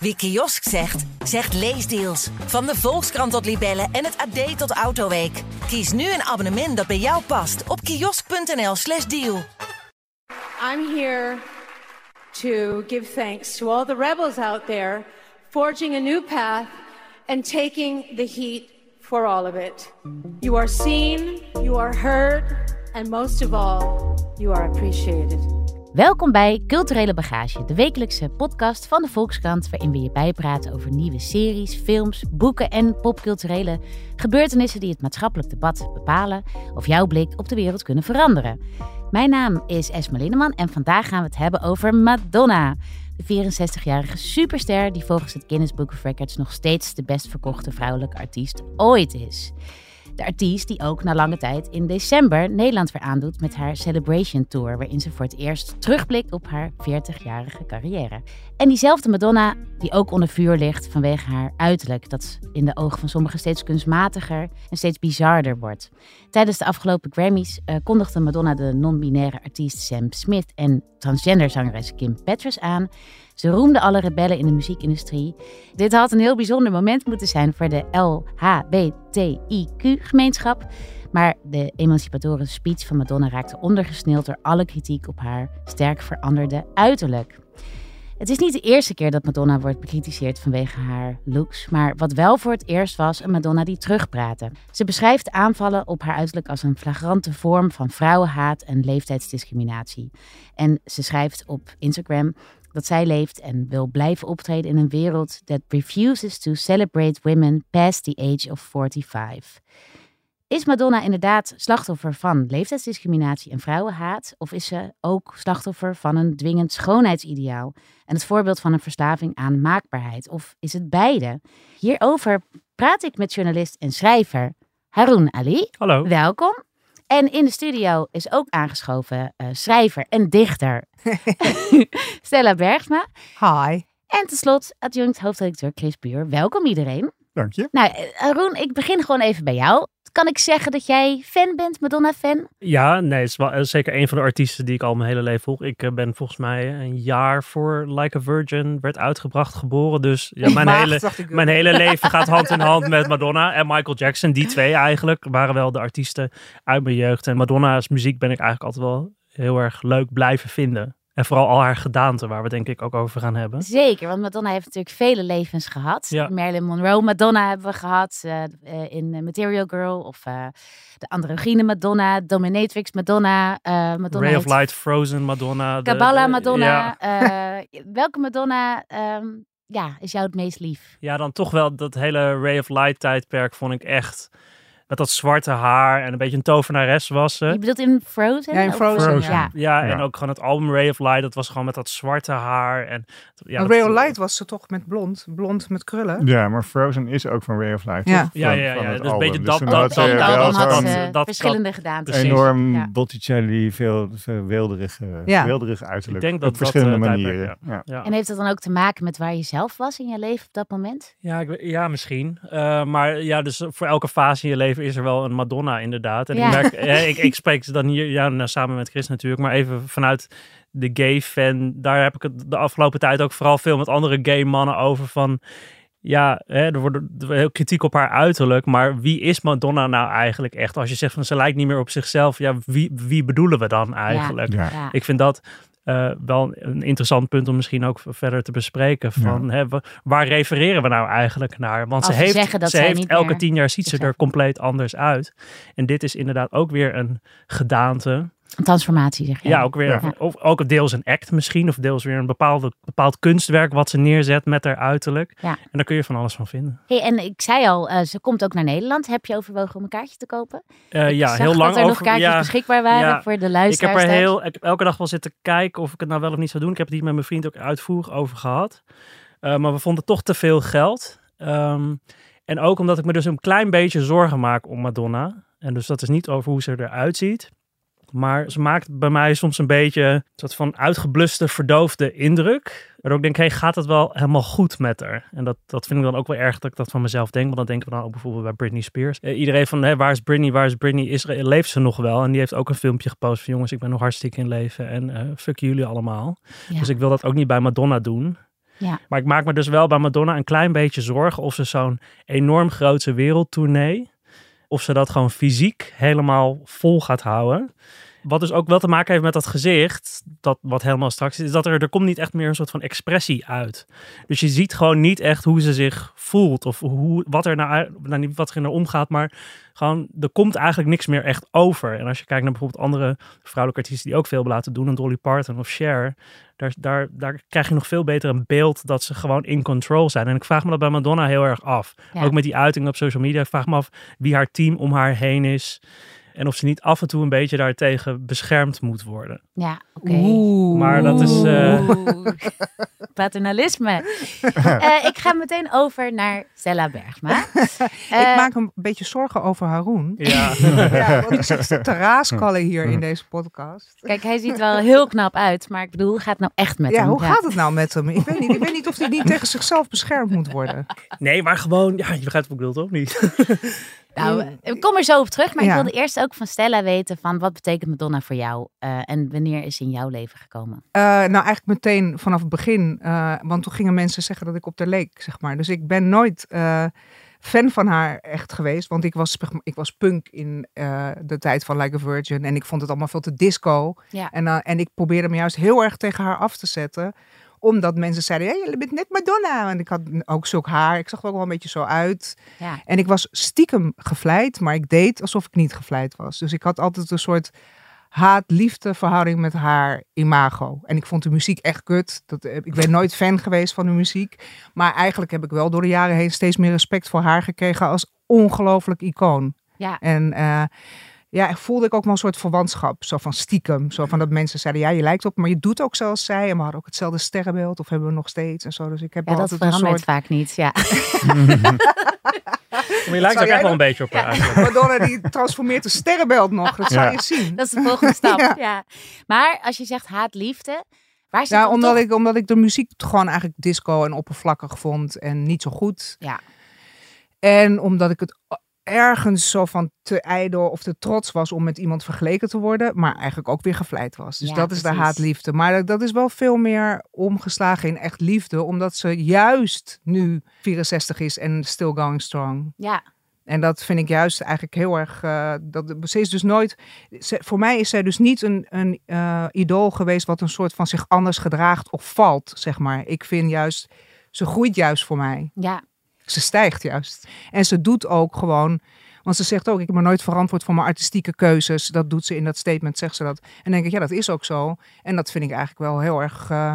Wie kiosk zegt, zegt leesdeals. Van de Volkskrant tot Libellen en het AD tot Autoweek. Kies nu een abonnement dat bij jou past op kiosk.nl/slash deal. I'm here to give thanks to all the rebels out there forging a new path and taking the heat for all of it. You are seen, you are heard, and most of all, you are appreciated. Welkom bij Culturele Bagage, de wekelijkse podcast van de Volkskrant, waarin we je bijpraten over nieuwe series, films, boeken en popculturele gebeurtenissen die het maatschappelijk debat bepalen of jouw blik op de wereld kunnen veranderen. Mijn naam is Esma Linneman en vandaag gaan we het hebben over Madonna. De 64-jarige superster die volgens het Guinness Book of Records nog steeds de best verkochte vrouwelijke artiest ooit is. De artiest die ook na lange tijd in december Nederland weer aandoet met haar Celebration Tour, waarin ze voor het eerst terugblikt op haar 40-jarige carrière. En diezelfde Madonna, die ook onder vuur ligt vanwege haar uiterlijk, dat in de ogen van sommigen steeds kunstmatiger en steeds bizarder wordt. Tijdens de afgelopen Grammys uh, kondigde Madonna de non-binaire artiest Sam Smith en transgender zangeres Kim Petras aan. Ze roemde alle rebellen in de muziekindustrie. Dit had een heel bijzonder moment moeten zijn voor de LHBTIQ-gemeenschap. Maar de emancipatorische speech van Madonna raakte ondergesneeld door alle kritiek op haar sterk veranderde uiterlijk. Het is niet de eerste keer dat Madonna wordt bekritiseerd vanwege haar looks, maar wat wel voor het eerst was een Madonna die terugpraatte. Ze beschrijft aanvallen op haar uiterlijk als een flagrante vorm van vrouwenhaat en leeftijdsdiscriminatie. En ze schrijft op Instagram dat zij leeft en wil blijven optreden in een wereld that refuses to celebrate women past the age of 45. Is Madonna inderdaad slachtoffer van leeftijdsdiscriminatie en vrouwenhaat? Of is ze ook slachtoffer van een dwingend schoonheidsideaal en het voorbeeld van een verslaving aan maakbaarheid? Of is het beide? Hierover praat ik met journalist en schrijver Haroon Ali. Hallo. Welkom. En in de studio is ook aangeschoven uh, schrijver en dichter Stella Bergsma. Hi. En tenslotte adjunct hoofdredacteur Chris Buur. Welkom iedereen. Dank je. Nou, Haroon, ik begin gewoon even bij jou. Kan ik zeggen dat jij fan bent, Madonna-fan? Ja, nee, het is wel zeker een van de artiesten die ik al mijn hele leven volg. Ik eh, ben volgens mij een jaar voor Like a Virgin werd uitgebracht geboren. Dus ja, mijn, hele, mijn hele leven gaat hand in hand met Madonna en Michael Jackson. Die twee eigenlijk waren wel de artiesten uit mijn jeugd. En Madonna's muziek ben ik eigenlijk altijd wel heel erg leuk blijven vinden. En vooral al haar gedaante, waar we denk ik ook over gaan hebben. Zeker, want Madonna heeft natuurlijk vele levens gehad. Ja. Marilyn Monroe Madonna hebben we gehad uh, in Material Girl. Of uh, de androgyne Madonna, Dominatrix Madonna. Madonna Ray of Light, Frozen Madonna. Kabbalah Madonna. Ja. welke Madonna um, ja, is jou het meest lief? Ja, dan toch wel dat hele Ray of Light tijdperk vond ik echt met dat zwarte haar en een beetje een tovenares was ze. Je bedoelt in Frozen? Ja, in Frozen. Ja. Ja. en ook gewoon het album Ray of Light, dat was gewoon met dat zwarte haar. En, ja, Ray of Light was ze toch met blond, blond met krullen? Ja, maar Frozen is ook van Ray of Light. Ja, ja, ja, ja, dus een beetje dat. Dus dat, dat, dat, dat, verschillende gedaan. Enorm Botticelli, veel, veel wilderig, wilderig uiterlijk. Ik denk dat op verschillende manieren. En heeft dat dan ook te maken met waar je zelf was in je leven op dat moment? Ja, ja misschien. Maar ja, dus voor elke fase in je leven is er wel een Madonna inderdaad. En ik merk, ik, ik spreek ze dan hier ja, nou, samen met Chris natuurlijk, maar even vanuit de gay fan. Daar heb ik het de afgelopen tijd ook vooral veel met andere gay mannen over van. Ja, hè, er wordt heel kritiek op haar uiterlijk. Maar wie is Madonna nou eigenlijk echt? Als je zegt van ze lijkt niet meer op zichzelf. Ja, wie, wie bedoelen we dan eigenlijk? Ja. Ik vind dat uh, wel een interessant punt om misschien ook verder te bespreken. Van, hè, waar refereren we nou eigenlijk naar? Want ze heeft, ze heeft elke tien jaar ziet ze er compleet anders uit. En dit is inderdaad ook weer een gedaante een transformatie, zeg je. Ja, ook weer. Ja. Of, ook deels een act misschien. Of deels weer een bepaalde, bepaald kunstwerk wat ze neerzet met haar uiterlijk. Ja. En daar kun je van alles van vinden. Hey, en ik zei al, uh, ze komt ook naar Nederland. Heb je overwogen om een kaartje te kopen? Uh, ja, heel lang. dat er nog kaartjes beschikbaar waren voor de luisteraars. Ik heb er heel, ik heb elke dag wel zitten kijken of ik het nou wel of niet zou doen. Ik heb het hier met mijn vriend ook uitvoerig over gehad. Uh, maar we vonden toch te veel geld. Um, en ook omdat ik me dus een klein beetje zorgen maak om Madonna. En dus dat is niet over hoe ze eruit ziet. Maar ze maakt bij mij soms een beetje een soort van uitgebluste, verdoofde indruk. En ook denk, hey, gaat het wel helemaal goed met haar? En dat, dat vind ik dan ook wel erg dat ik dat van mezelf denk. Want dan denken we dan ook bijvoorbeeld bij Britney Spears. Eh, iedereen van, hey, waar is Britney, waar is Britney? Is, leeft ze nog wel? En die heeft ook een filmpje gepost van, jongens, ik ben nog hartstikke in leven. En uh, fuck jullie allemaal. Dus ik wil dat ook niet bij Madonna doen. Ja. Maar ik maak me dus wel bij Madonna een klein beetje zorgen of ze zo'n enorm grote wereldtournee, of ze dat gewoon fysiek helemaal vol gaat houden. Wat dus ook wel te maken heeft met dat gezicht, dat wat helemaal straks is, is dat er, er komt niet echt meer een soort van expressie uit. Dus je ziet gewoon niet echt hoe ze zich voelt of hoe, wat er nou, nou niet wat er in omgaat, maar gewoon, er komt eigenlijk niks meer echt over. En als je kijkt naar bijvoorbeeld andere vrouwelijke artiesten die ook veel laten doen, een Dolly Parton of Cher, daar, daar, daar krijg je nog veel beter een beeld dat ze gewoon in control zijn. En ik vraag me dat bij Madonna heel erg af. Ook met die uiting op social media. Ik vraag me af wie haar team om haar heen is. En of ze niet af en toe een beetje daartegen beschermd moet worden. Ja, oké. Maar dat is... Uh... Paternalisme. uh, ik ga meteen over naar Stella Bergma. ik eh, maak een beetje zorgen over Haroon. Ja. ja want ik zit te raaskallen hier in deze podcast. Kijk, hij ziet wel heel knap uit. Maar ik bedoel, hoe gaat het nou echt met ja, hem? Hoe gaat het nou met hem? Ik weet niet, ik weet niet of hij niet tegen zichzelf beschermd moet worden. Nee, maar gewoon... Ja, je begrijpt wat ik bedoel, toch? Niet? Nou, ik kom er zo op terug, maar ik wilde eerst ook van Stella weten van wat betekent Madonna voor jou uh, en wanneer is ze in jouw leven gekomen? Uh, nou, eigenlijk meteen vanaf het begin, uh, want toen gingen mensen zeggen dat ik op de leek, zeg maar. Dus ik ben nooit fan van haar echt geweest, want ik was, ik was punk in de tijd van Like a Virgin en ik vond het allemaal veel te disco. Ja. En, en ik probeerde me juist heel erg tegen haar af te zetten omdat mensen zeiden, hey, je bent net Madonna. En ik had ook zulk haar. Ik zag er ook wel een beetje zo uit. Ja. En ik was stiekem gevleid, maar ik deed alsof ik niet gevleid was. Dus ik had altijd een soort haat-liefde verhouding met haar imago. En ik vond de muziek echt kut. Dat, eh, ik ben nooit fan geweest van de muziek. Maar eigenlijk heb ik wel door de jaren heen steeds meer respect voor haar gekregen als ongelooflijk icoon. Ja. En uh, ja, voelde ik ook wel een soort verwantschap. Zo van stiekem. Zo van dat mensen zeiden, ja, je lijkt op, maar je doet ook zoals zij. En we hadden ook hetzelfde sterrenbeeld. Of hebben we nog steeds en zo. Dus ik heb ja, dat verandert soort... vaak niet, ja. maar je lijkt ook echt wel een beetje op haar. Ja. Madonna die transformeert een sterrenbeeld nog. Dat zou je zien. Dat is de volgende stap, ja. Maar als je zegt haat-liefde... Waar zit ja, omdat, ik, omdat ik de muziek gewoon eigenlijk disco en oppervlakkig vond. En niet zo goed. Ja. En omdat ik het ergens zo van te ijdel of te trots was om met iemand vergeleken te worden, maar eigenlijk ook weer gevleid was. Dus dat is de haatliefde. Maar dat is wel veel meer omgeslagen in echt liefde, omdat ze juist nu 64 is en still going strong. Ja. En dat vind ik juist eigenlijk heel erg. Uh, dat, ze is dus nooit. voor mij is zij dus niet een, een uh, idool geweest wat een soort van zich anders gedraagt of valt, zeg maar. Ik vind juist. Ze groeit juist voor mij. Ja. Ze stijgt juist. En ze doet ook gewoon. Want ze zegt ook, ik ben nooit verantwoord voor mijn artistieke keuzes. Dat doet ze in dat statement, zegt ze dat. En denk ik, ja, dat is ook zo. En dat vind ik eigenlijk wel heel erg uh,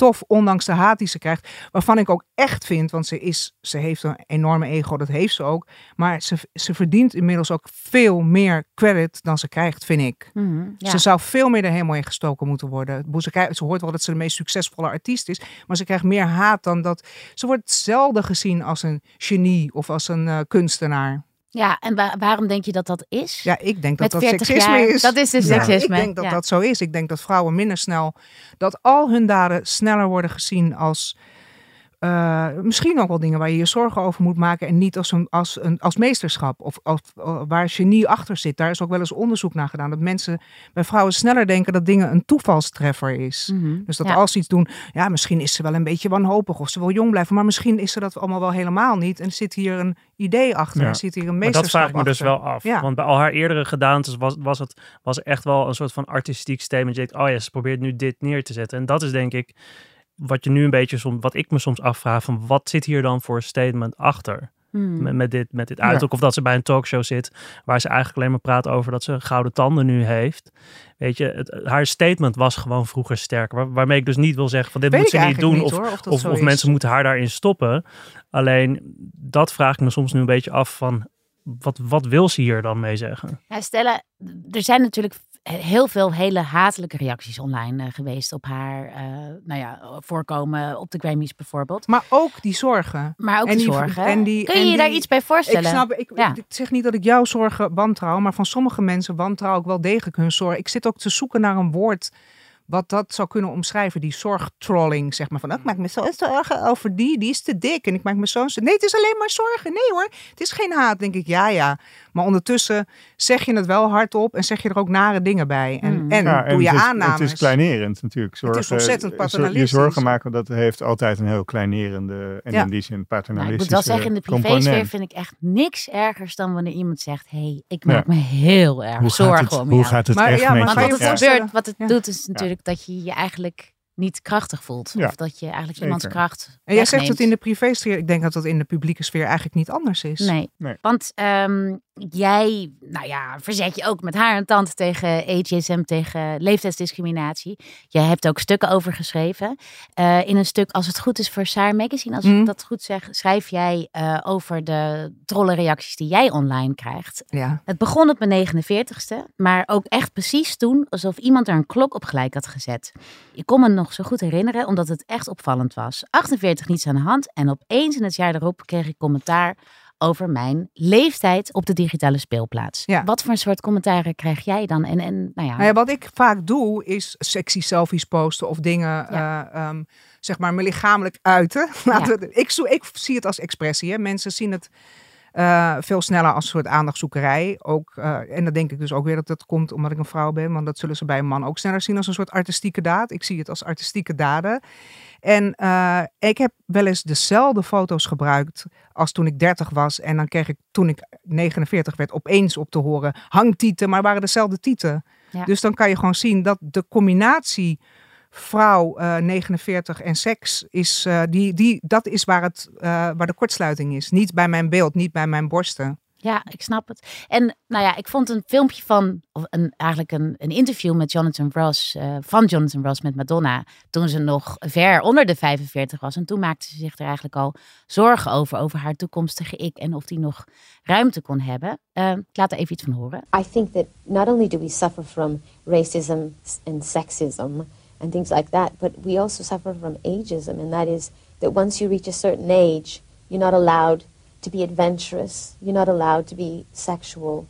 tof, ondanks de haat die ze krijgt. Waarvan ik ook echt vind, want ze, is, ze heeft een enorme ego, dat heeft ze ook. Maar ze, ze verdient inmiddels ook veel meer credit dan ze krijgt, vind ik. Mhm, ze zou veel meer er helemaal in gestoken moeten worden. Ze, ze hoort wel dat ze de meest succesvolle artiest is, maar ze krijgt meer haat dan dat. Ze wordt zelden gezien als een genie of als een uh, kunstenaar. Ja, en waarom denk je dat dat is? Ja, ik denk dat dat seksisme is. Dat is de seksisme. ik denk dat dat zo is. Ik denk dat vrouwen minder snel, dat al hun daden sneller worden gezien als uh, misschien ook wel dingen waar je je zorgen over moet maken en niet als een, als een als meesterschap of, of, of waar genie achter zit. Daar is ook wel eens onderzoek naar gedaan dat mensen bij vrouwen sneller denken dat dingen een toevalstreffer is. Mm Dus dat als ze iets doen, ja, misschien is ze wel een beetje wanhopig of ze wil jong blijven, maar misschien is ze dat allemaal wel helemaal niet en zit hier een idee achter, ja. zit hier een meesterschap maar dat vraag ik me dus wel af, ja. want bij al haar eerdere gedaantes was, was het was echt wel een soort van artistiek statement. Je denkt, oh ja, ze probeert nu dit neer te zetten en dat is denk ik wat je nu een beetje soms, wat ik me soms afvraag, van wat zit hier dan voor statement achter? Hmm. Met, met, dit, met dit uiterlijk. Of dat ze bij een talkshow zit waar ze eigenlijk alleen maar praat over dat ze gouden tanden nu heeft. Weet je, het, haar statement was gewoon vroeger sterk. Waar, waarmee ik dus niet wil zeggen van dit moet ze niet doen. of, of, of, mensen moeten haar daarin stoppen. Alleen dat vraag ik me soms nu een beetje af van wat, wat wil ze hier dan mee zeggen? Ja, Stella, er zijn natuurlijk heel veel hele hatelijke reacties online uh, geweest op haar uh, nou ja, voorkomen op de Grammys bijvoorbeeld. Maar ook die zorgen. Maar ook en die, zorgen. En die, Kun je je daar iets bij voorstellen? Ik, snap, ik, ik, zeg niet dat ik jouw zorgen wantrouw, maar van sommige mensen wantrouw ik wel degelijk hun zorgen. Ik zit ook te zoeken naar een woord wat dat zou kunnen omschrijven, die zorgtrolling, zeg maar. Van, oh, ik maak me zo zorgen over die, die is te dik. En ik maak me zo... Nee, het is alleen maar zorgen. Nee hoor, het is geen haat. denk ik, ja, ja. Maar ondertussen zeg je het wel hardop en zeg je er ook nare dingen bij. En, mm. en doe je het is, aannames. Het is kleinerend natuurlijk. Zorgen, het is ontzettend paternalistisch. Je zorgen maken, dat heeft altijd een heel kleinerende en in die zin paternalistische nou, Ik moet wel zeggen, in de privésfeer vind ik echt niks ergers dan wanneer iemand zegt, hé, hey, ik maak me heel erg zorgen om hoe gaat het maar, echt ja, maar wat gebeurt, wat het doet, is natuurlijk dat je je eigenlijk niet krachtig voelt. Of dat je eigenlijk iemands kracht. En jij zegt het in de privésfeer. Ik denk dat dat in de publieke sfeer eigenlijk niet anders is. Nee. Want ehm, jij, nou ja, verzet je ook met haar en tante tegen ageism, tegen leeftijdsdiscriminatie. Je hebt ook stukken over geschreven. Uh, in een stuk, als het goed is voor Saar Magazine, als ik mhm. dat goed zeg, schrijf jij uh, over de trollenreacties die jij online krijgt. Ja. Het begon op mijn 49ste, maar ook echt precies toen alsof iemand er een klok op gelijk had gezet. Ik kon me nog zo goed herinneren, omdat het echt opvallend was. 48 niets aan de hand en opeens in het jaar erop kreeg ik commentaar over mijn leeftijd op de digitale speelplaats. Ja. Wat voor een soort commentaren krijg jij dan? En, en, nou ja. Nou ja, wat ik vaak doe is sexy selfies posten of dingen, ja. uh, um, zeg maar, me lichamelijk uiten. Laten we, ik, ik zie het als expressie. Hè. Mensen zien het uh, veel sneller als een soort aandachtzoekerij. Ook, uh, en dan denk ik dus ook weer dat dat komt omdat ik een vrouw ben. Want dat zullen ze bij een man ook sneller zien als een soort artistieke daad. Ik zie het als artistieke daden. En uh, ik heb wel eens dezelfde foto's gebruikt als toen ik 30 was. En dan kreeg ik toen ik 49 werd opeens op te horen hangtieten, maar waren dezelfde tieten. Ja. Dus dan kan je gewoon zien dat de combinatie vrouw uh, eh, 49 en seks is, uh, die, die, dat is waar, het, uh, waar de kortsluiting is. Niet bij mijn beeld, niet bij mijn borsten. Ja, ik snap het. En nou ja, ik vond een filmpje van, of een, eigenlijk een, een interview met Jonathan Ross, uh, van Jonathan Ross met Madonna, toen ze nog ver onder de 45 was. En toen maakte ze zich er eigenlijk al zorgen over, over haar toekomstige ik en of die nog ruimte kon hebben. Uh, ik laat er even iets van horen. I think that not only do we suffer from racism and sexism and things like that, but we also suffer from ageism. And that is that once you reach a certain age, you're not allowed to be adventurous. You're not allowed to be sexual.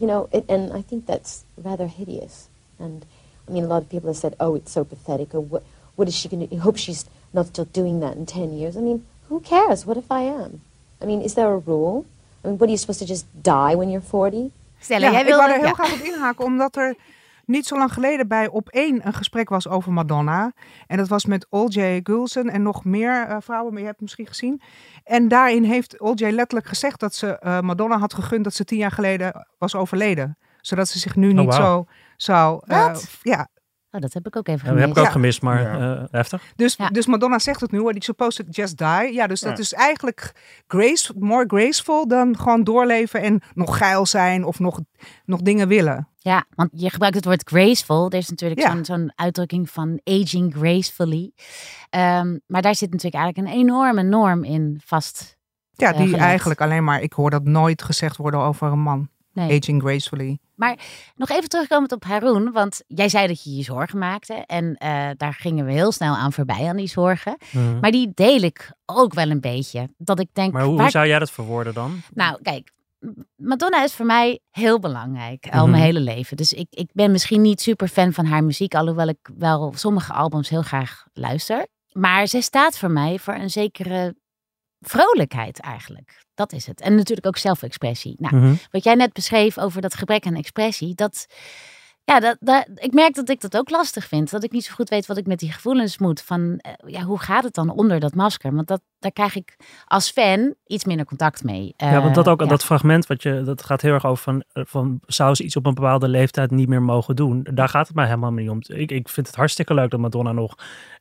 You know, it, and I think that's rather hideous. And I mean, a lot of people have said, "Oh, it's so pathetic," or "What, what is she going to? I hope she's not still doing that in ten years." I mean, who cares? What if I am? I mean, is there a rule? I mean, what are you supposed to just die when you're 40? Stella, ja, jij wil ik wou er heel ja. graag op inhaken, omdat er niet zo lang geleden bij Op één een gesprek was over Madonna. En dat was met O.J. Gulsen en nog meer uh, vrouwen, maar je hebt het misschien gezien. En daarin heeft O.J. letterlijk gezegd dat ze uh, Madonna had gegund dat ze tien jaar geleden was overleden. Zodat ze zich nu oh, niet wow. zo zou... Uh, ja, Oh, dat heb ik ook even gemist. dat heb ik ook gemist, maar ja. uh, heftig. Dus, dus Madonna zegt het nu, die supposed to just die. Ja, dus dat is eigenlijk grace, more graceful dan gewoon doorleven en nog geil zijn of nog, nog dingen willen. Ja, want je gebruikt het woord graceful. Er is natuurlijk zo'n zo'n uitdrukking van aging gracefully. Um, maar daar zit natuurlijk eigenlijk een enorme norm in vast. Ja, die eigenlijk alleen maar, ik hoor dat nooit gezegd worden over een man. Nee. Aging gracefully. Maar nog even terugkomend op Haroon, want jij zei dat je je zorgen maakte. En uh, daar gingen we heel snel aan voorbij aan die zorgen. Mm. Maar die deel ik ook wel een beetje. Dat ik denk. Maar hoe, waar... hoe zou jij dat verwoorden dan? Nou, kijk, Madonna is voor mij heel belangrijk, al mijn mhm. hele leven. Dus ik, ik ben misschien niet super fan van haar muziek, alhoewel ik wel sommige albums heel graag luister. Maar zij staat voor mij voor een zekere vrolijkheid eigenlijk. Dat is het. En natuurlijk ook zelfexpressie. Nou, mhm. wat jij net beschreef over dat gebrek aan expressie, dat ja, dat, dat, ik merk dat ik dat ook lastig vind. Dat ik niet zo goed weet wat ik met die gevoelens moet. Van eh, ja, hoe gaat het dan onder dat masker? Want dat, daar krijg ik als fan iets minder contact mee. ja, want dat eh, ook, dat fragment, wat je, dat gaat heel erg over van, eh, van zou ze iets op een bepaalde leeftijd niet meer mogen doen? Daar gaat het mij helemaal niet om. Ik, ik vind het hartstikke leuk dat Madonna nog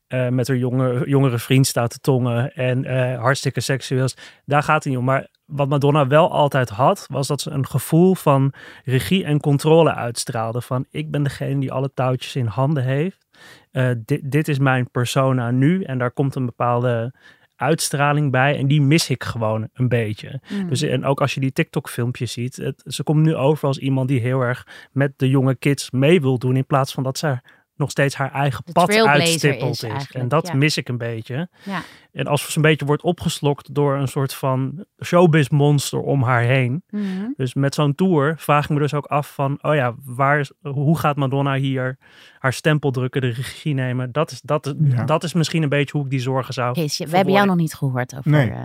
met haar jonge, jongere vriend staat te tongen en hartstikke seksueel. Daar gaat het niet om. Maar wat Madonna wel altijd had, was dat ze een gevoel van regie en controle uitstraalde. Van ik ben degene die alle touwtjes in handen heeft. Uh, dit, dit is mijn persona nu. En daar komt een bepaalde uitstraling bij. En die mis ik gewoon een beetje. Mm. Dus, en ook als je die TikTok-filmpjes ziet. Het, ze komt nu over als iemand die heel erg met de jonge kids mee wil doen. In plaats van dat ze nog steeds haar eigen pad uitstippelt is. is. En dat mis ik een beetje. Ja. En als ze een beetje wordt opgeslokt door een soort van showbiz monster om haar heen. Mhm. Dus met zo'n tour vraag ik me dus ook af van, oh ja, waar, hoe gaat Madonna hier haar stempel drukken, de regie nemen? Dat is, dat, dat is misschien een beetje hoe ik die zorgen zou Kees, We hebben jou nog niet gehoord over... Nee. Uh,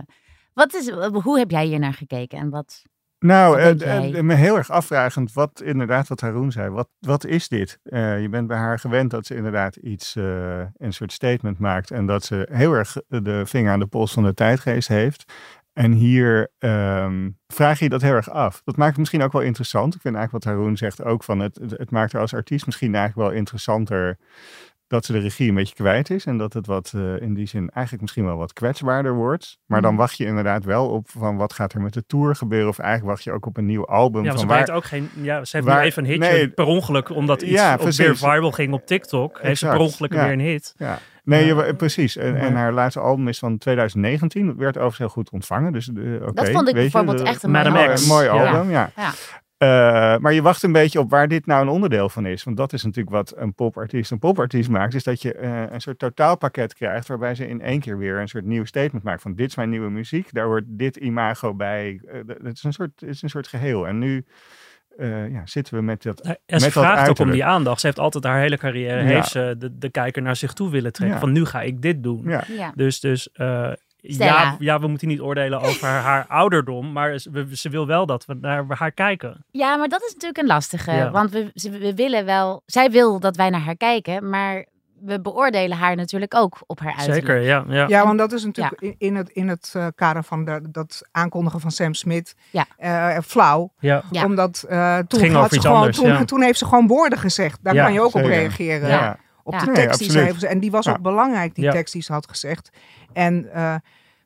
wat is, hoe heb jij hier naar gekeken en wat... Nou, uh, me heel erg afvragend wat inderdaad wat Haroon zei. Wat, wat is dit? Uh, je bent bij haar gewend dat ze inderdaad iets, een soort statement maakt. En dat ze heel erg de vinger aan de pols van de tijdgeest heeft. En hier um, vraag je dat heel erg af. Dat maakt het misschien ook wel interessant. Ik vind eigenlijk wat Haroon zegt ook van het, het maakt haar als artiest misschien eigenlijk wel interessanter dat ze de regie een beetje kwijt is. En dat het wat uh, in die zin eigenlijk misschien wel wat kwetsbaarder wordt. Maar dan mhm. wacht je inderdaad wel op van wat gaat er met de tour gebeuren. Of eigenlijk wacht je ook op een nieuw album. Ja, van ze waar, ook geen. Ja, ze heeft waar, nu even een hitje nee, per ongeluk, omdat iets ja, op weer viral ging op TikTok. Exact, heeft ze per ongeluk weer een hit. Ja. Nee, je, precies. En, en, haar laatste album is van 2019. Werd overigens heel goed ontvangen. Dus, uh, okay, dat vond ik bijvoorbeeld echt een mooi, mooi album. Ja. ja. Uh, maar je wacht een beetje op waar dit nou een onderdeel van is. Want dat is natuurlijk wat een popartiest een popartiest maakt. Is dat je uh, een soort totaalpakket krijgt. Waarbij ze in één keer weer een soort nieuw statement maakt. Van dit is mijn nieuwe muziek. Daar hoort dit imago bij. Uh, het, is een soort, het is een soort geheel. En nu ja, zitten we met dat. En met ze vraagt ook om die aandacht. Ze heeft altijd haar hele carrière. Heeft ze de, de kijker naar zich toe willen trekken. Van nu ga ik dit doen. Ja. Dus, dus ja, ja, we moeten niet oordelen over haar ouderdom, maar ze, ze, wil wel dat we naar haar kijken. Ja, maar dat is natuurlijk een lastige. Want we, we willen wel, zij wil dat wij naar haar kijken, maar we beoordelen haar natuurlijk ook op haar uiterlijk. Zeker, ja. Ja, ja want dat is natuurlijk in, het, in het uh, kader van de, dat aankondigen van Sam Smith ja. Uh, flauw. Ja. Omdat uh, toen, had ze gewoon, toen, toen, heeft ze gewoon woorden gezegd. Daar kan je ook op reageren. Op de tekst die ze heeft. En die was ook belangrijk, die tekst die ze had gezegd. En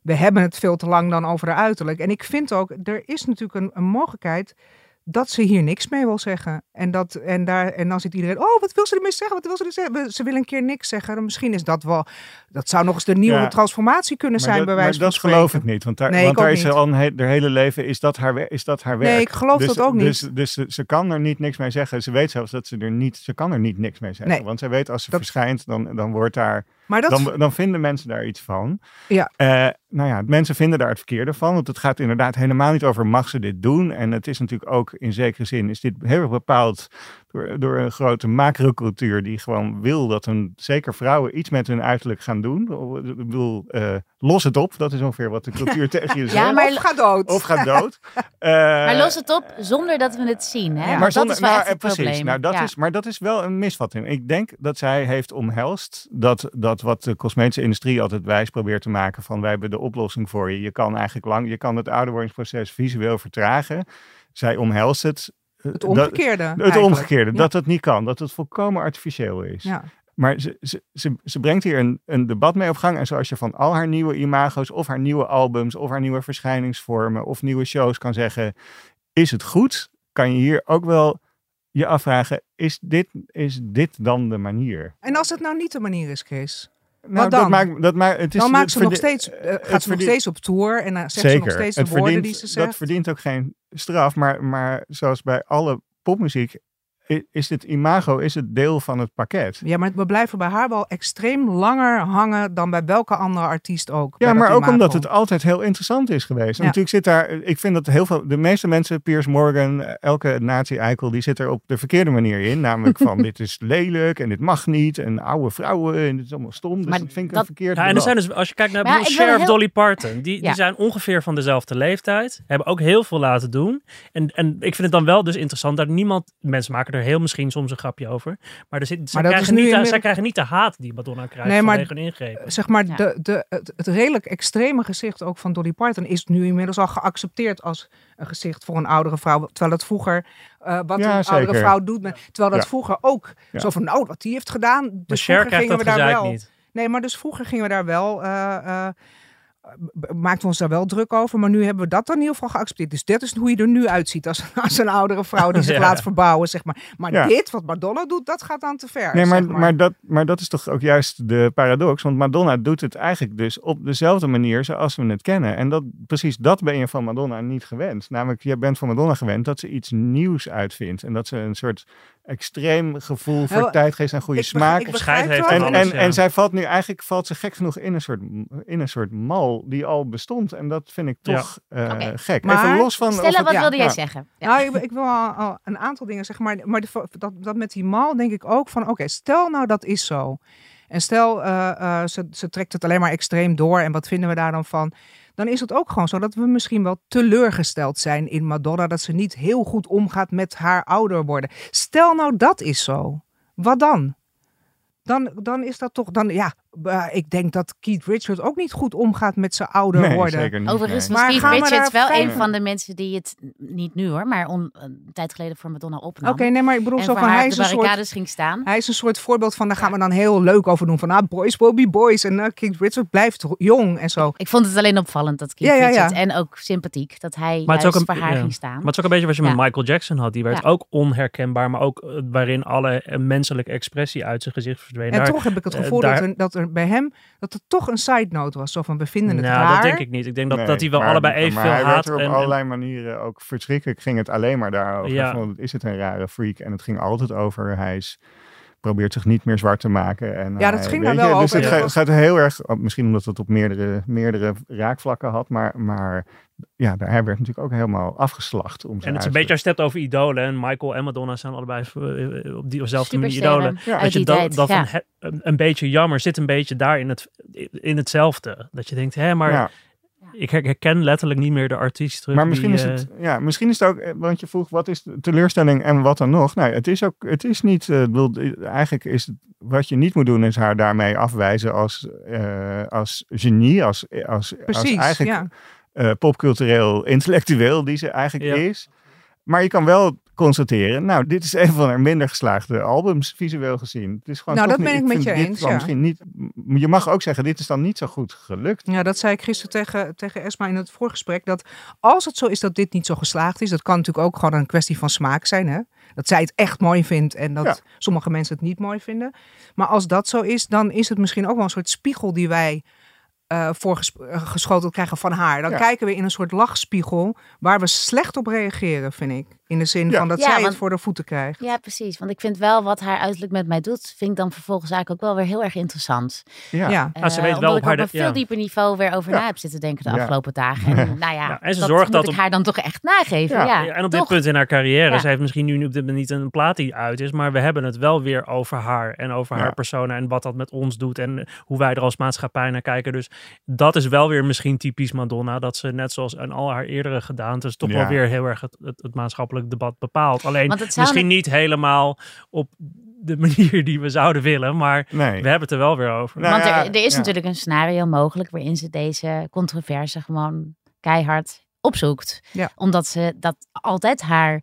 we hebben het veel te lang dan over de uiterlijk. En ik vind ook, er is natuurlijk een, een mogelijkheid dat ze hier niks mee wil zeggen. En, dat, en, daar, en dan zit iedereen, oh, wat wil ze ermee zeggen? Wat wil ze er zeggen? Ze wil een keer niks zeggen. Misschien is dat wel, dat zou nog eens de nieuwe transformatie kunnen zijn dat, bij wijze van dat geloof ik niet. Want daar, nee, want daar is ze al haar hele leven, is dat haar, is dat haar werk. Nee, ik geloof dus, dat ook niet. Dus, dus, ze kan er niet niks mee zeggen. Ze weet zelfs dat ze er niet, ze kan er niet niks mee zeggen. Nee, want zij weet als ze verschijnt, dan, dan wordt daar maar dat... dan, dan vinden mensen daar iets van. Ja. Uh, nou ja, mensen vinden daar het verkeerde van. Want het gaat inderdaad helemaal niet over mag ze dit doen. En het is natuurlijk ook in zekere zin is dit heel erg bepaald door, door een grote macrocultuur die gewoon wil dat een, zeker vrouwen iets met hun uiterlijk gaan doen. Ik bedoel, uh, los het op. Dat is ongeveer wat de cultuur tegen je zegt. Ja, maar of ga dood. Of ga dood. Uh, maar los het op zonder dat we het zien. Hè? Ja. Maar zonder, dat is wel nou, precies. Probleem. Nou, dat is, maar dat is wel een misvatting. Ik denk dat zij heeft omhelst dat, dat wat de cosmetische industrie altijd wijs probeert te maken van wij hebben de oplossing voor je. Je kan eigenlijk lang, je kan het ouderwordingsproces visueel vertragen. Zij omhelst het het omgekeerde. het omgekeerde, dat het niet kan, dat het volkomen artificieel is. Ja. Maar ze, ze, ze, ze, brengt hier een, een debat mee op gang. En zoals je van al haar nieuwe imago's, of haar nieuwe albums, of haar nieuwe verschijningsvormen, of nieuwe shows kan zeggen: is het goed? Kan je hier ook wel je afvragen: is dit, is dit dan de manier? En als het nou niet de manier is, Chris? Nou, dan? Dat maakt, dat maakt, het is, dan maakt ze nog steeds, uh, gaat ze nog steeds op tour en dan zegt Zeker. ze nog steeds de woorden verdient, die ze zegt. Dat verdient ook geen straf, maar, maar zoals bij alle popmuziek is het imago is het deel van het pakket. Ja, maar we blijven bij haar wel extreem langer hangen dan bij welke andere artiest ook. Ja, maar ook omdat het altijd heel interessant is geweest. Ja. Natuurlijk zit daar, ik vind dat heel veel, de meeste mensen, Piers Morgan, elke nazi-eikel, die zit er op de verkeerde manier in. Namelijk van dit is lelijk en dit mag niet en oude vrouwen en dit is allemaal stom. Dus maar dat vind ik een verkeerd. Ja, en er zijn dus, als je kijkt naar ja, Cher of Dolly Parton, die, die zijn ongeveer van dezelfde leeftijd, hebben ook heel veel laten doen. En, en ik vind het dan wel dus interessant dat niemand, mensen maken er heel misschien soms een grapje over. Maar, er zit, zij, krijgen niet, zij krijgen niet de haat die Madonna krijgt nee, maar, vanwege hun ingrepen. Zeg maar, de, de, het, het, redelijk extreme gezicht ook van Dolly Parton is nu inmiddels al geaccepteerd als een gezicht voor een oudere vrouw. Terwijl het vroeger, uh, wat een oudere vrouw doet, met, terwijl dat vroeger ook zo van, nou, wat die heeft gedaan. Dus maar vroeger gingen we daar wel. Niet. Nee, maar dus vroeger gingen we daar wel... Uh, uh, maakten we ons daar wel druk over. Maar nu hebben we dat dan in ieder geval geaccepteerd. Dus dat is hoe je er nu uitziet als, als een oudere vrouw die zich laat verbouwen, zeg maar. Maar dit, wat Madonna doet, dat gaat dan te ver. Nee, maar, maar. dat, maar dat is toch ook juist de paradox. Want Madonna doet het eigenlijk dus op dezelfde manier zoals we het kennen. En dat, precies dat ben je van Madonna niet gewend. Namelijk, je bent van Madonna gewend dat ze iets nieuws uitvindt. En dat ze een soort extreem gevoel voor tijdgeest en goede smaak. Ik heeft en, en, en zij valt nu eigenlijk valt ze gek genoeg in een soort, in een soort mal die al bestond. En dat vind ik toch ja. uh, gek. Maar, Even los van. Stella, wat wilde jij zeggen? Nou, ik, ik, wil al, een aantal dingen zeggen, maar, maar dat, dat met die mal denk ik ook van: oké, stel nou dat is zo. En stel, uh, uh, ze, ze trekt het alleen maar extreem door. En wat vinden we daar dan van? Dan is het ook gewoon zo dat we misschien wel teleurgesteld zijn in Madonna. Dat ze niet heel goed omgaat met haar ouder worden. Stel nou dat is zo. Wat dan? Dan, dan is dat toch, dan, ja, uh, ik denk dat Keith Richards ook niet goed omgaat met zijn ouder nee, worden. Zeker niet, Overigens was Keith Richards wel een van de mensen die het, niet nu hoor, maar on, een tijd geleden voor Madonna opnam. Oké, nee, maar ik bedoel en zo van hij is een soort, ging staan. Hij is een soort voorbeeld van, daar gaan we dan heel leuk over doen. Van, ah, boys will be boys. En uh, Keith Richards blijft jong en zo. Ik vond het alleen opvallend dat Keith ja, Richards, en ook sympathiek, dat hij maar juist een, voor haar ging staan. Maar het is ook een beetje wat je met Michael Jackson had. Die werd ook onherkenbaar, maar ook uh, waarin alle menselijke expressie uit zijn gezicht verdween. En toch heb ik het gevoel dat er bij hem dat het toch een side note was. Zo van, we vinden het nou, raar. dat denk ik niet. Ik denk dat, dat hij wel allebei evenveel haat. Maar er op en, allerlei manieren ook verschrikkelijk. Ging het alleen maar daarover. Ja. Is het een rare freak? En het ging altijd over, hij is probeert zich niet meer zwart te maken. En ja, dat ging daar wel dus over. het gaat heel erg, oh, misschien omdat het op meerdere, meerdere raakvlakken had, maar, maar ja, daar werd natuurlijk ook helemaal afgeslacht. Om en het is een beetje als je hebt over idolen. En Michael en Madonna zijn allebei eh, op diezelfde manier idolen. Ja. Dat je dat, dat ja. een, een, beetje jammer zit een beetje daar in, het, in hetzelfde. Dat je denkt, hé, maar... Ik herken letterlijk niet meer de artiest terug. Maar misschien, is het, ja, misschien is het ook, eh, want je vroeg wat is de teleurstelling en wat dan nog? Nou, het is ook, het is niet, uh, bedoel, eigenlijk is het, wat je niet moet doen is haar daarmee afwijzen als, uh, als genie, als, als, Precies, als eigenlijk ja uh, popcultureel intellectueel die ze eigenlijk is. Maar je kan wel constateren, nou, dit is een van haar minder geslaagde albums, visueel gezien. Het is gewoon nou, dat ben ik, met je eens. Ja. Misschien niet, je mag ook zeggen, dit is dan niet zo goed gelukt. Ja, dat zei ik gisteren tegen, tegen Esma in het voorgesprek. Dat als het zo is dat dit niet zo geslaagd is, dat kan natuurlijk ook gewoon een kwestie van smaak zijn. Hè? Dat zij het echt mooi vindt en dat sommige mensen het niet mooi vinden. Maar als dat zo is, dan is het misschien ook wel een soort spiegel die wij uh, voorgeschoteld krijgen van haar. Dan kijken we in een soort lachspiegel waar we slecht op reageren, vind ik. In de zin van dat zij het voor de voeten krijgt. Ja, precies. Want ik vind wel wat haar uiterlijk met mij doet, vind ik dan vervolgens eigenlijk ook wel weer heel erg interessant. Ja, ja. Uh, ze weet wel op, haar op een veel dieper niveau weer over na heb zitten denken de afgelopen dagen. En, nou ja, en ze dat zorgt dat ik haar dan toch echt nageven. Ja. en op dit punt in haar carrière, ze heeft misschien nu op dit moment niet een plaat die uit is, maar we hebben het wel weer over haar en over haar persona en wat dat met ons doet en hoe wij er als maatschappij naar kijken. Dus dat is wel weer misschien typisch Madonna, dat ze net zoals in al haar eerdere gedaantes toch wel weer heel erg het, het maatschappelijk debat bepaalt. Alleen misschien niet helemaal op de manier die we zouden willen, maar we hebben het er wel weer over. Nou Want er, er is natuurlijk een scenario mogelijk waarin ze deze controverse gewoon keihard opzoekt. Ja. Omdat ze dat altijd haar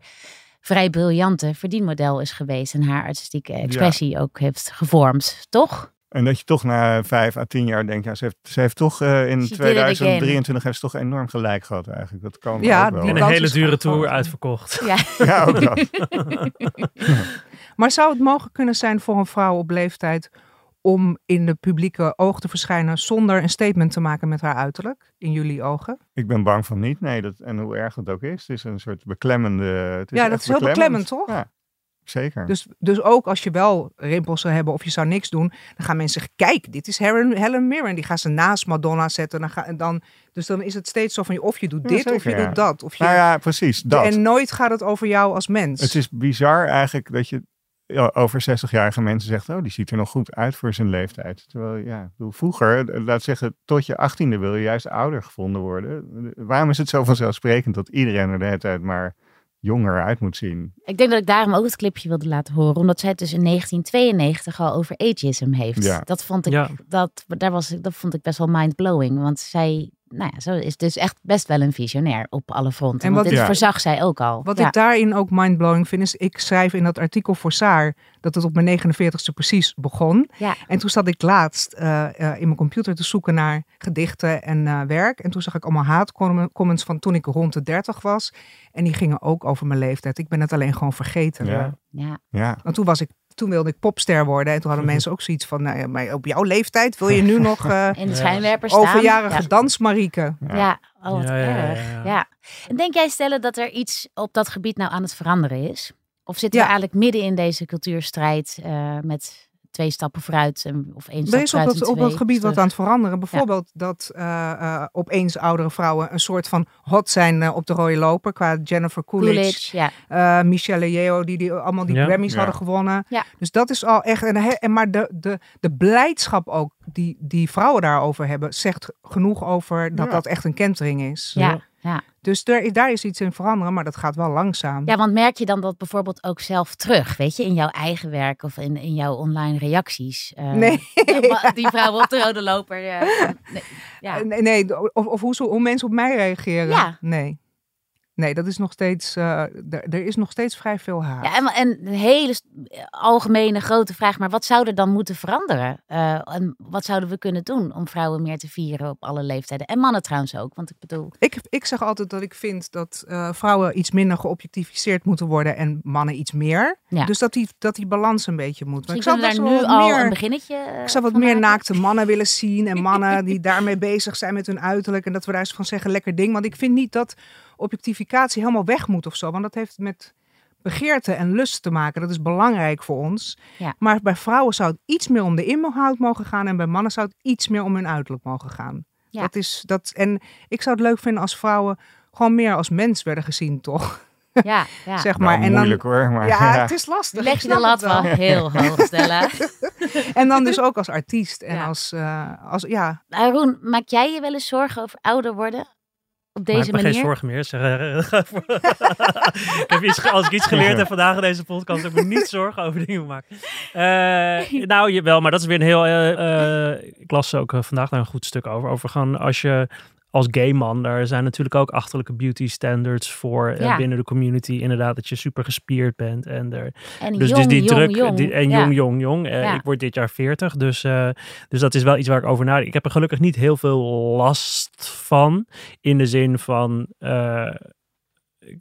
vrij briljante verdienmodel is geweest en haar artistieke expressie ook heeft gevormd, toch? En dat je toch na vijf à tien jaar denkt, ja, ze heeft, ze heeft toch uh, in 2023 heeft ze toch enorm gelijk gehad eigenlijk. Dat kan ja, ook wel. En een hele dure tour uitverkocht. Ja, ja ook dat. maar zou het mogelijk kunnen zijn voor een vrouw op leeftijd om in de publieke oog te verschijnen zonder een statement te maken met haar uiterlijk, in jullie ogen? Ik ben bang van niet, nee. Dat, en hoe erg dat ook is. Het is een soort beklemmende... Het is ja, dat is heel beklemmend, toch? Ja. Zeker. Dus, dus ook als je wel rimpels zou hebben of je zou niks doen, dan gaan mensen zeggen, kijk, dit is Helen, Helen Mirren. Die gaan ze naast Madonna zetten. Dan ga, dan, dus dan is het steeds zo van, of je doet dit of je doet dat. Of je, nou ja, precies. Dat. En nooit gaat het over jou als mens. Het is bizar eigenlijk dat je over 60-jarige mensen zegt, oh, die ziet er nog goed uit voor zijn leeftijd. Terwijl, ja, vroeger, laat zeggen, tot je achttiende wil je juist ouder gevonden worden. Waarom is het zo vanzelfsprekend dat iedereen er de hele tijd maar jonger uit moet zien. Ik denk dat ik daarom ook het clipje wilde laten horen. Omdat zij het dus in 1992 al over ageism heeft. Ja. Dat vond ik, dat, daar was, dat vond ik best wel mind-blowing. Want zij nou ja, zo is dus echt best wel een visionair op alle fronten. En wat dit verzag zij ook al. Wat ik daarin ook mindblowing vind, is ik schrijf in dat artikel voor Saar dat het op mijn 49ste precies begon. Ja. En toen zat ik laatst uh, in mijn computer te zoeken naar gedichten en uh, werk. En toen zag ik allemaal haatcomments van toen ik rond de 30 was. En die gingen ook over mijn leeftijd. Ik ben het alleen gewoon vergeten. Ja. Ja. ja. Want toen was ik toen wilde ik popster worden. En toen hadden mensen ook zoiets van, nou ja, maar op jouw leeftijd wil je nu nog uh, in de schijnwerpers staan. Overjarige ja. dans, Marieke. Ja, oh wat erg. Ja, En denk jij stellen dat er iets op dat gebied nou aan het veranderen is? Of zitten we eigenlijk midden in deze cultuurstrijd uh, met twee stappen vooruit of één stap is op dat, op dat gebied wat aan het veranderen. Bijvoorbeeld dat uh, uh, opeens oudere vrouwen een soort van hot zijn uh, op de rode loper. Qua Jennifer Coolidge, Coolidge ja. Michelle Yeo, die, die allemaal die Grammys hadden gewonnen. Dus dat is al echt... En, maar de, de, de blijdschap ook die, die vrouwen daarover hebben, zegt genoeg over dat dat echt een kentering is. Ja. Ja. Dus er, daar is iets in veranderen, maar dat gaat wel langzaam. Ja, want merk je dan dat bijvoorbeeld ook zelf terug, weet je, in jouw eigen werk of in, in jouw online reacties? Uh, nee. Die vrouw op de rode loper. Uh, nee, ja. nee, nee, of, of hoe, hoe mensen op mij reageren. Ja. Nee. Nee, dat is nog steeds, uh, er, is nog steeds vrij veel haat. Ja, en, en een hele algemene grote vraag, maar wat zou er dan moeten veranderen? Uh, en wat zouden we kunnen doen om vrouwen meer te vieren op alle leeftijden? En mannen trouwens ook, want ik bedoel... Ik, ik zeg altijd dat ik vind dat uh, vrouwen iets minder geobjectificeerd moeten worden en mannen iets meer. Ja. Dus dat die, dat die balans een beetje moet. Maar ik zou daar nu al meer, een beginnetje Ik zou wat meer maken. naakte mannen willen zien en mannen die daarmee bezig zijn met hun uiterlijk en dat we daar eens van zeggen, lekker ding. Want ik vind niet dat objectificatie helemaal weg moet of zo. Want dat heeft met begeerte en lust te maken. Dat is belangrijk voor ons. Ja. Maar bij vrouwen zou het iets meer om de inhoud mogen gaan. En bij mannen zou het iets meer om hun uiterlijk mogen gaan. Ja. Dat is dat. En ik zou het leuk vinden als vrouwen gewoon meer als mens werden gezien, toch? Ja, ja. zeg maar. Nou, en moeilijk dan, hoor. Maar, ja, het is lastig. Leg je de lat wel heel hoog stellen. en dan dus ook als artiest en als, uh, als ja. Arun, maak jij je wel eens zorgen over ouder worden? Op deze Maak manier. geen zorgen meer. Zeg, ik heb iets, als ik iets geleerd heb vandaag in deze podcast, heb ik niet zorgen over dingen maken. Uh, nou, jawel, maar dat is weer een heel. Uh, uh, ik las ook vandaag daar een goed stuk over. Over gewoon als je als gay man, daar zijn natuurlijk ook achterlijke beauty standards voor eh, binnen de community. Inderdaad, dat je super gespierd bent. En, er, en dus, jong, dus die druk. Jong. Die, en jong, jong, jong. Uh, Ik word dit jaar 40. Dus, uh, dus dat is wel iets waar ik over nadenk. Ik heb er gelukkig niet heel veel last van. In de zin van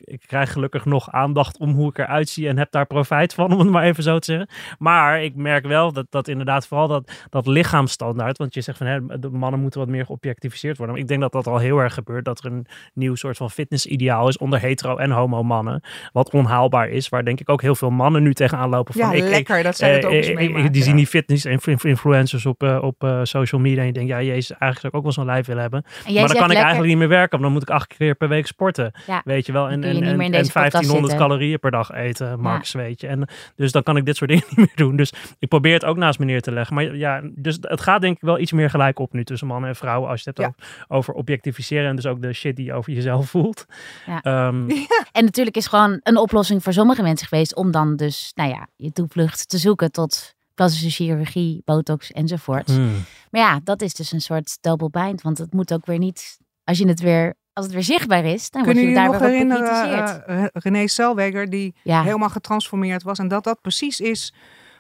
ik, krijg gelukkig nog aandacht om hoe ik eruit zie en heb daar profijt van, om het maar even zo te zeggen. Maar ik merk wel dat, dat inderdaad vooral dat, dat lichaamsstandaard, want je zegt van hè, de mannen moeten wat meer geobjectificeerd worden. Maar ik denk dat dat al heel erg gebeurt, dat er een nieuw soort van fitnessideaal is onder hetero en homo mannen, wat onhaalbaar is, waar denk ik ook heel veel mannen nu tegenaan lopen van. Ja, ik, lekker, dat zij het ook eens meemaken. Die zien die fitness influencers op, uh, op uh, social media en je denkt, ja jezus, eigenlijk zou ik ook wel zo'n lijf willen hebben. Maar dan kan ik eigenlijk niet meer werken, want dan moet ik acht keer per week sporten. Ja. Weet je wel. En, en, en, en 1500 calorieën per dag eten, max, weet je. En dus dan kan ik dit soort dingen niet meer doen. Dus ik probeer het ook naast me neer te leggen. Maar ja, dus het gaat denk ik wel iets meer gelijk op nu tussen mannen en vrouwen. Als je het hebt over, over, objectificeren en dus ook de shit die je over jezelf voelt. Ja. Um, en natuurlijk is gewoon een oplossing voor sommige mensen geweest om dan dus, nou ja, je toevlucht te zoeken tot plastische chirurgie, botox enzovoort. Hmm. Maar ja, dat is dus een soort double bind, want het moet ook weer niet, als je het weer als het weer zichtbaar is, dan Kunnen word je daar nog herinneren, uh, René Selweger, die helemaal getransformeerd was. En dat dat precies is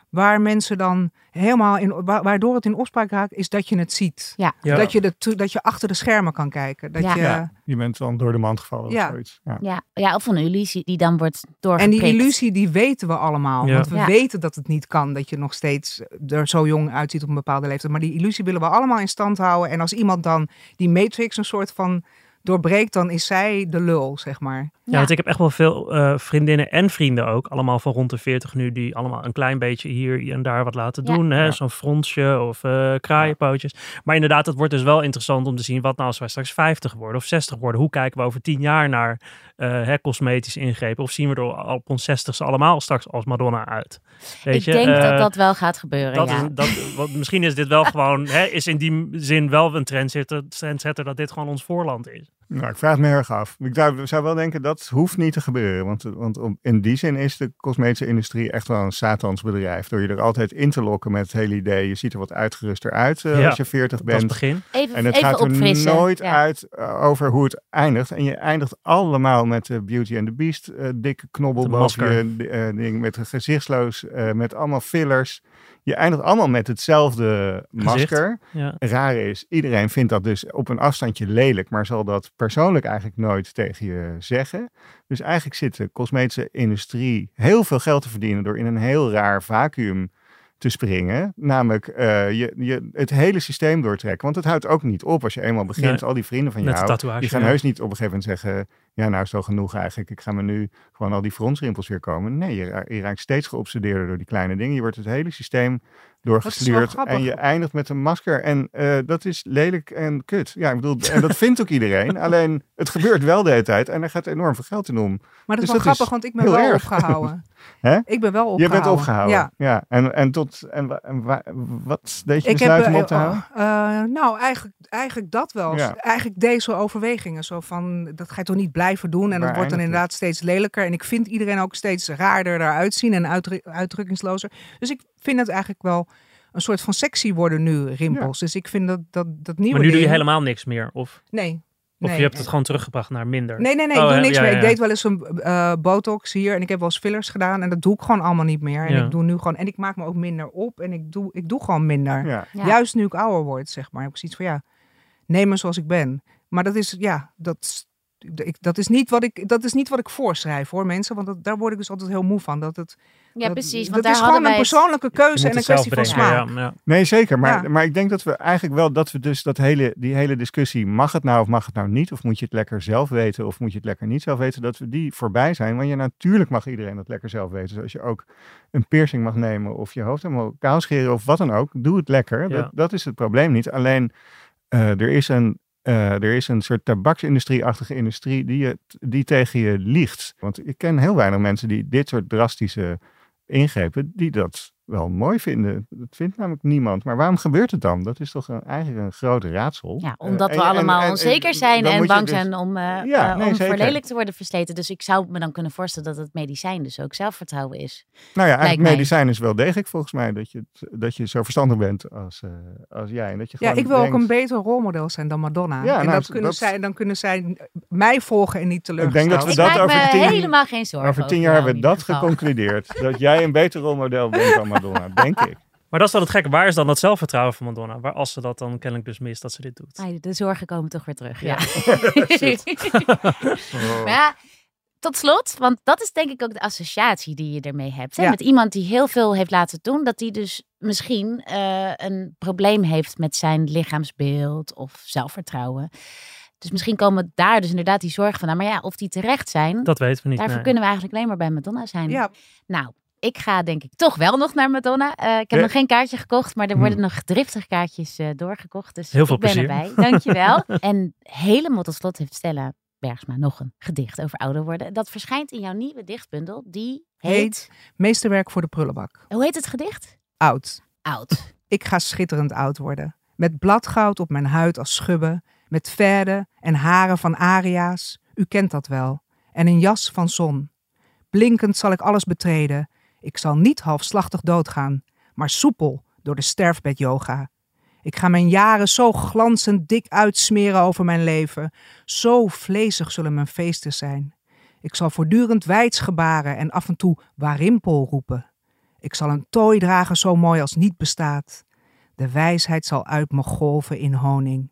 waar mensen dan helemaal in, waardoor het in opspraak raakt, is dat je het ziet. Ja. Dat, je de, dat je achter de schermen kan kijken. Dat Je, je bent dan door de mand gevallen ja. of zoiets. Ja. Ja. ja, of een illusie die dan wordt doorgeprikt. En die illusie, die weten we allemaal. Want we weten dat het niet kan, dat je nog steeds er zo jong uitziet op een bepaalde leeftijd. Maar die illusie willen we allemaal in stand houden. En als iemand dan die matrix een soort van doorbreekt, dan is zij de lul, zeg maar. Ja, want ik heb echt wel veel uh, vriendinnen en vrienden ook, allemaal van rond de 40 nu, die allemaal een klein beetje hier en daar wat laten doen. Ja. Zo'n fronsje of uh, kraaienpootjes. Maar inderdaad, het wordt dus wel interessant om te zien wat nou als wij straks 50 worden of 60 worden. Hoe kijken we over 10 jaar naar hè, cosmetische ingrepen? Of zien we er op ons 60 allemaal straks als Madonna uit? Weet ik je? denk dat dat wel gaat gebeuren, dat ja. Is, dat, wat, misschien is dit wel gewoon, hè, is in die zin wel een trendsetter, trendsetter dat dit gewoon ons voorland is. Nou, ik vraag het me erg af. Ik zou, zou wel denken dat hoeft niet te gebeuren. Want, want in die zin is de cosmetische industrie echt wel een satansbedrijf. Door je er altijd in te lokken met het hele idee. Je ziet er wat uitgeruster uit uh, als je 40 bent. Dat begin. Even, en het even gaat er nooit uit uh, over hoe het eindigt. En je eindigt allemaal met de Beauty and the Beast. Uh, dikke knobbel boven je ding. Met een gezichtsloos. met allemaal fillers. Je eindigt allemaal met hetzelfde masker. Ja. Raar is, iedereen vindt dat dus op een afstandje lelijk, maar zal dat persoonlijk eigenlijk nooit tegen je zeggen. Dus eigenlijk zit de cosmetische industrie heel veel geld te verdienen door in een heel raar vacuüm te springen. Namelijk uh, je, je, het hele systeem doortrekken. Want het houdt ook niet op als je eenmaal begint. al die vrienden van jou, die gaan heus niet op een gegeven moment zeggen... ja, nou is het al genoeg eigenlijk. Ik ga me nu gewoon al die fronsrimpels weer komen. Nee, je, je raakt steeds geobsedeerder door die kleine dingen. Je wordt het hele systeem doorgestuurd. En je eindigt met een masker. En uh, dat is lelijk en kut. Ja, ik bedoel, en dat vindt ook iedereen. Alleen het gebeurt wel de hele tijd. En er gaat enorm veel geld in om. Maar dat is dus wel grappig, want ik ben wel erg. opgehouden. Ik ben wel opgehouden. Je bent opgehouden. Ja. ja. En, en tot. En, en, wat deed je ik besluit heb, om op te houden? Uh, nou, eigenlijk, eigenlijk dat wel. Ja. Eigenlijk deze overwegingen. Zo van dat ga je toch niet blijven doen. En dat wordt dan inderdaad steeds lelijker. En ik vind iedereen ook steeds raarder eruit zien en uitdrukkingslozer. Dus ik vind het eigenlijk wel een soort van sexy worden nu, rimpels. Dus ik vind dat, dat, dat nieuwe Maar nu doe je helemaal niks meer, of? Nee. Of je hebt het gewoon teruggebracht naar minder? Nee, nee, nee, ik oh, doe niks meer. Ik deed wel eens een uh, botox hier en ik heb wel eens fillers gedaan en dat doe ik gewoon allemaal niet meer. En ik doe nu gewoon, en ik maak me ook minder op en ik doe, ik doe gewoon minder. Juist nu ik ouder word, zeg maar. Heb ik zoiets van, ja, neem me zoals ik ben. Maar dat is, ja, dat, ik, dat, is niet wat ik, dat is niet wat ik voorschrijf hoor mensen, want dat, daar word ik dus altijd heel moe van. Dat het, ja, precies. Want dat daar is gewoon een persoonlijke keuze en een kwestie van smaak. Ja, Nee, zeker. Maar, maar ik denk dat we eigenlijk wel dat we dus dat hele, die hele discussie, mag het nou of mag het nou niet? Of moet je het lekker zelf weten of moet je het lekker niet zelf weten? Dat we die voorbij zijn. Want je natuurlijk mag iedereen dat lekker zelf weten. Dus als je ook een piercing mag nemen of je hoofd helemaal kaal scheren of wat dan ook, doe het lekker. Dat, dat is het probleem niet. Alleen uh, er is een uh, er is een soort tabaksindustrie-achtige industrie die, je, die tegen je liegt. Want ik ken heel weinig mensen die dit soort drastische ingrepen, die dat wel mooi vinden. Dat vindt namelijk niemand. Maar waarom gebeurt het dan? Dat is toch een, eigenlijk een groot raadsel. Ja, omdat we allemaal onzeker zijn en bang dus zijn om, uh, ja, uh, om voor lelijk te worden versleten. Dus ik zou me dan kunnen voorstellen dat het medicijn dus ook zelfvertrouwen is. Nou ja, eigenlijk medicijn is wel degelijk volgens mij dat je, dat je zo verstandig bent als, uh, als jij. En dat je ja, ik wil ook een beter rolmodel zijn dan Madonna. Ja, en nou, dat kunnen zij, dan kunnen zij mij volgen en niet teleurgesteld. Ik denk dat we dat over tien, helemaal geen zorgen over tien jaar hebben we dat geconcludeerd. dat jij een beter rolmodel bent dan Madonna, denk ik. Maar dat is dan het gekke. Waar is dan dat zelfvertrouwen van Madonna? Waar als ze dat dan kennelijk dus mist dat ze dit doet. de zorgen komen toch weer terug. Ja. maar ja, tot slot, want dat is denk ik ook de associatie die je ermee hebt. Hè? Met iemand die heel veel heeft laten doen, dat die dus misschien uh, een probleem heeft met zijn lichaamsbeeld of zelfvertrouwen. Dus misschien komen daar dus inderdaad die zorgen van. Maar ja, of die terecht zijn. Dat weten we niet. Daarvoor kunnen we eigenlijk alleen maar bij Madonna zijn. Ja. Nou, ik ga denk ik toch wel nog naar Madonna. Uh, ik heb nog geen kaartje gekocht, maar er worden hmm. nog driftig kaartjes uh, doorgekocht. Dus Heel veel ik ben plezier. erbij. Dankjewel. en helemaal tot slot heeft Stella Bergsma nog een gedicht over ouder worden. Dat verschijnt in jouw nieuwe dichtbundel. Die heet... heet Meesterwerk voor de prullenbak. Hoe heet het gedicht? Oud. Oud. ik ga schitterend oud worden. Met bladgoud op mijn huid als schubben. Met verden en haren van aria's. U kent dat wel. En een jas van zon. Blinkend zal ik alles betreden ik zal niet halfslachtig doodgaan, maar soepel door de sterfbed-yoga. Ik ga mijn jaren zo glanzend dik uitsmeren over mijn leven. Zo vlezig zullen mijn feesten zijn. Ik zal voortdurend wijds gebaren en af en toe warimpel roepen. Ik zal een tooi dragen zo mooi als niet bestaat. De wijsheid zal uit me golven in honing.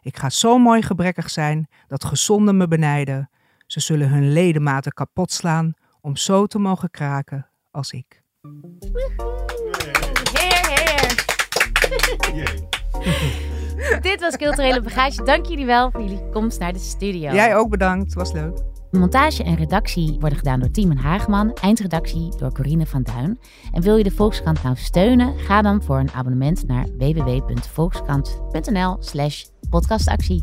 Ik ga zo mooi gebrekkig zijn dat gezonden me benijden. Ze zullen hun ledematen kapot slaan om zo te mogen kraken als ik. Heer, heer. Dit was Culturele Bagage. Dank jullie wel voor jullie komst naar de studio. Jij ook bedankt, was leuk. Montage en redactie worden gedaan door Timon Haagman, eindredactie door Corine van Duin. En wil je de Volkskrant nou steunen? Ga dan voor een abonnement naar www.volkskrant.nl/slash podcastactie.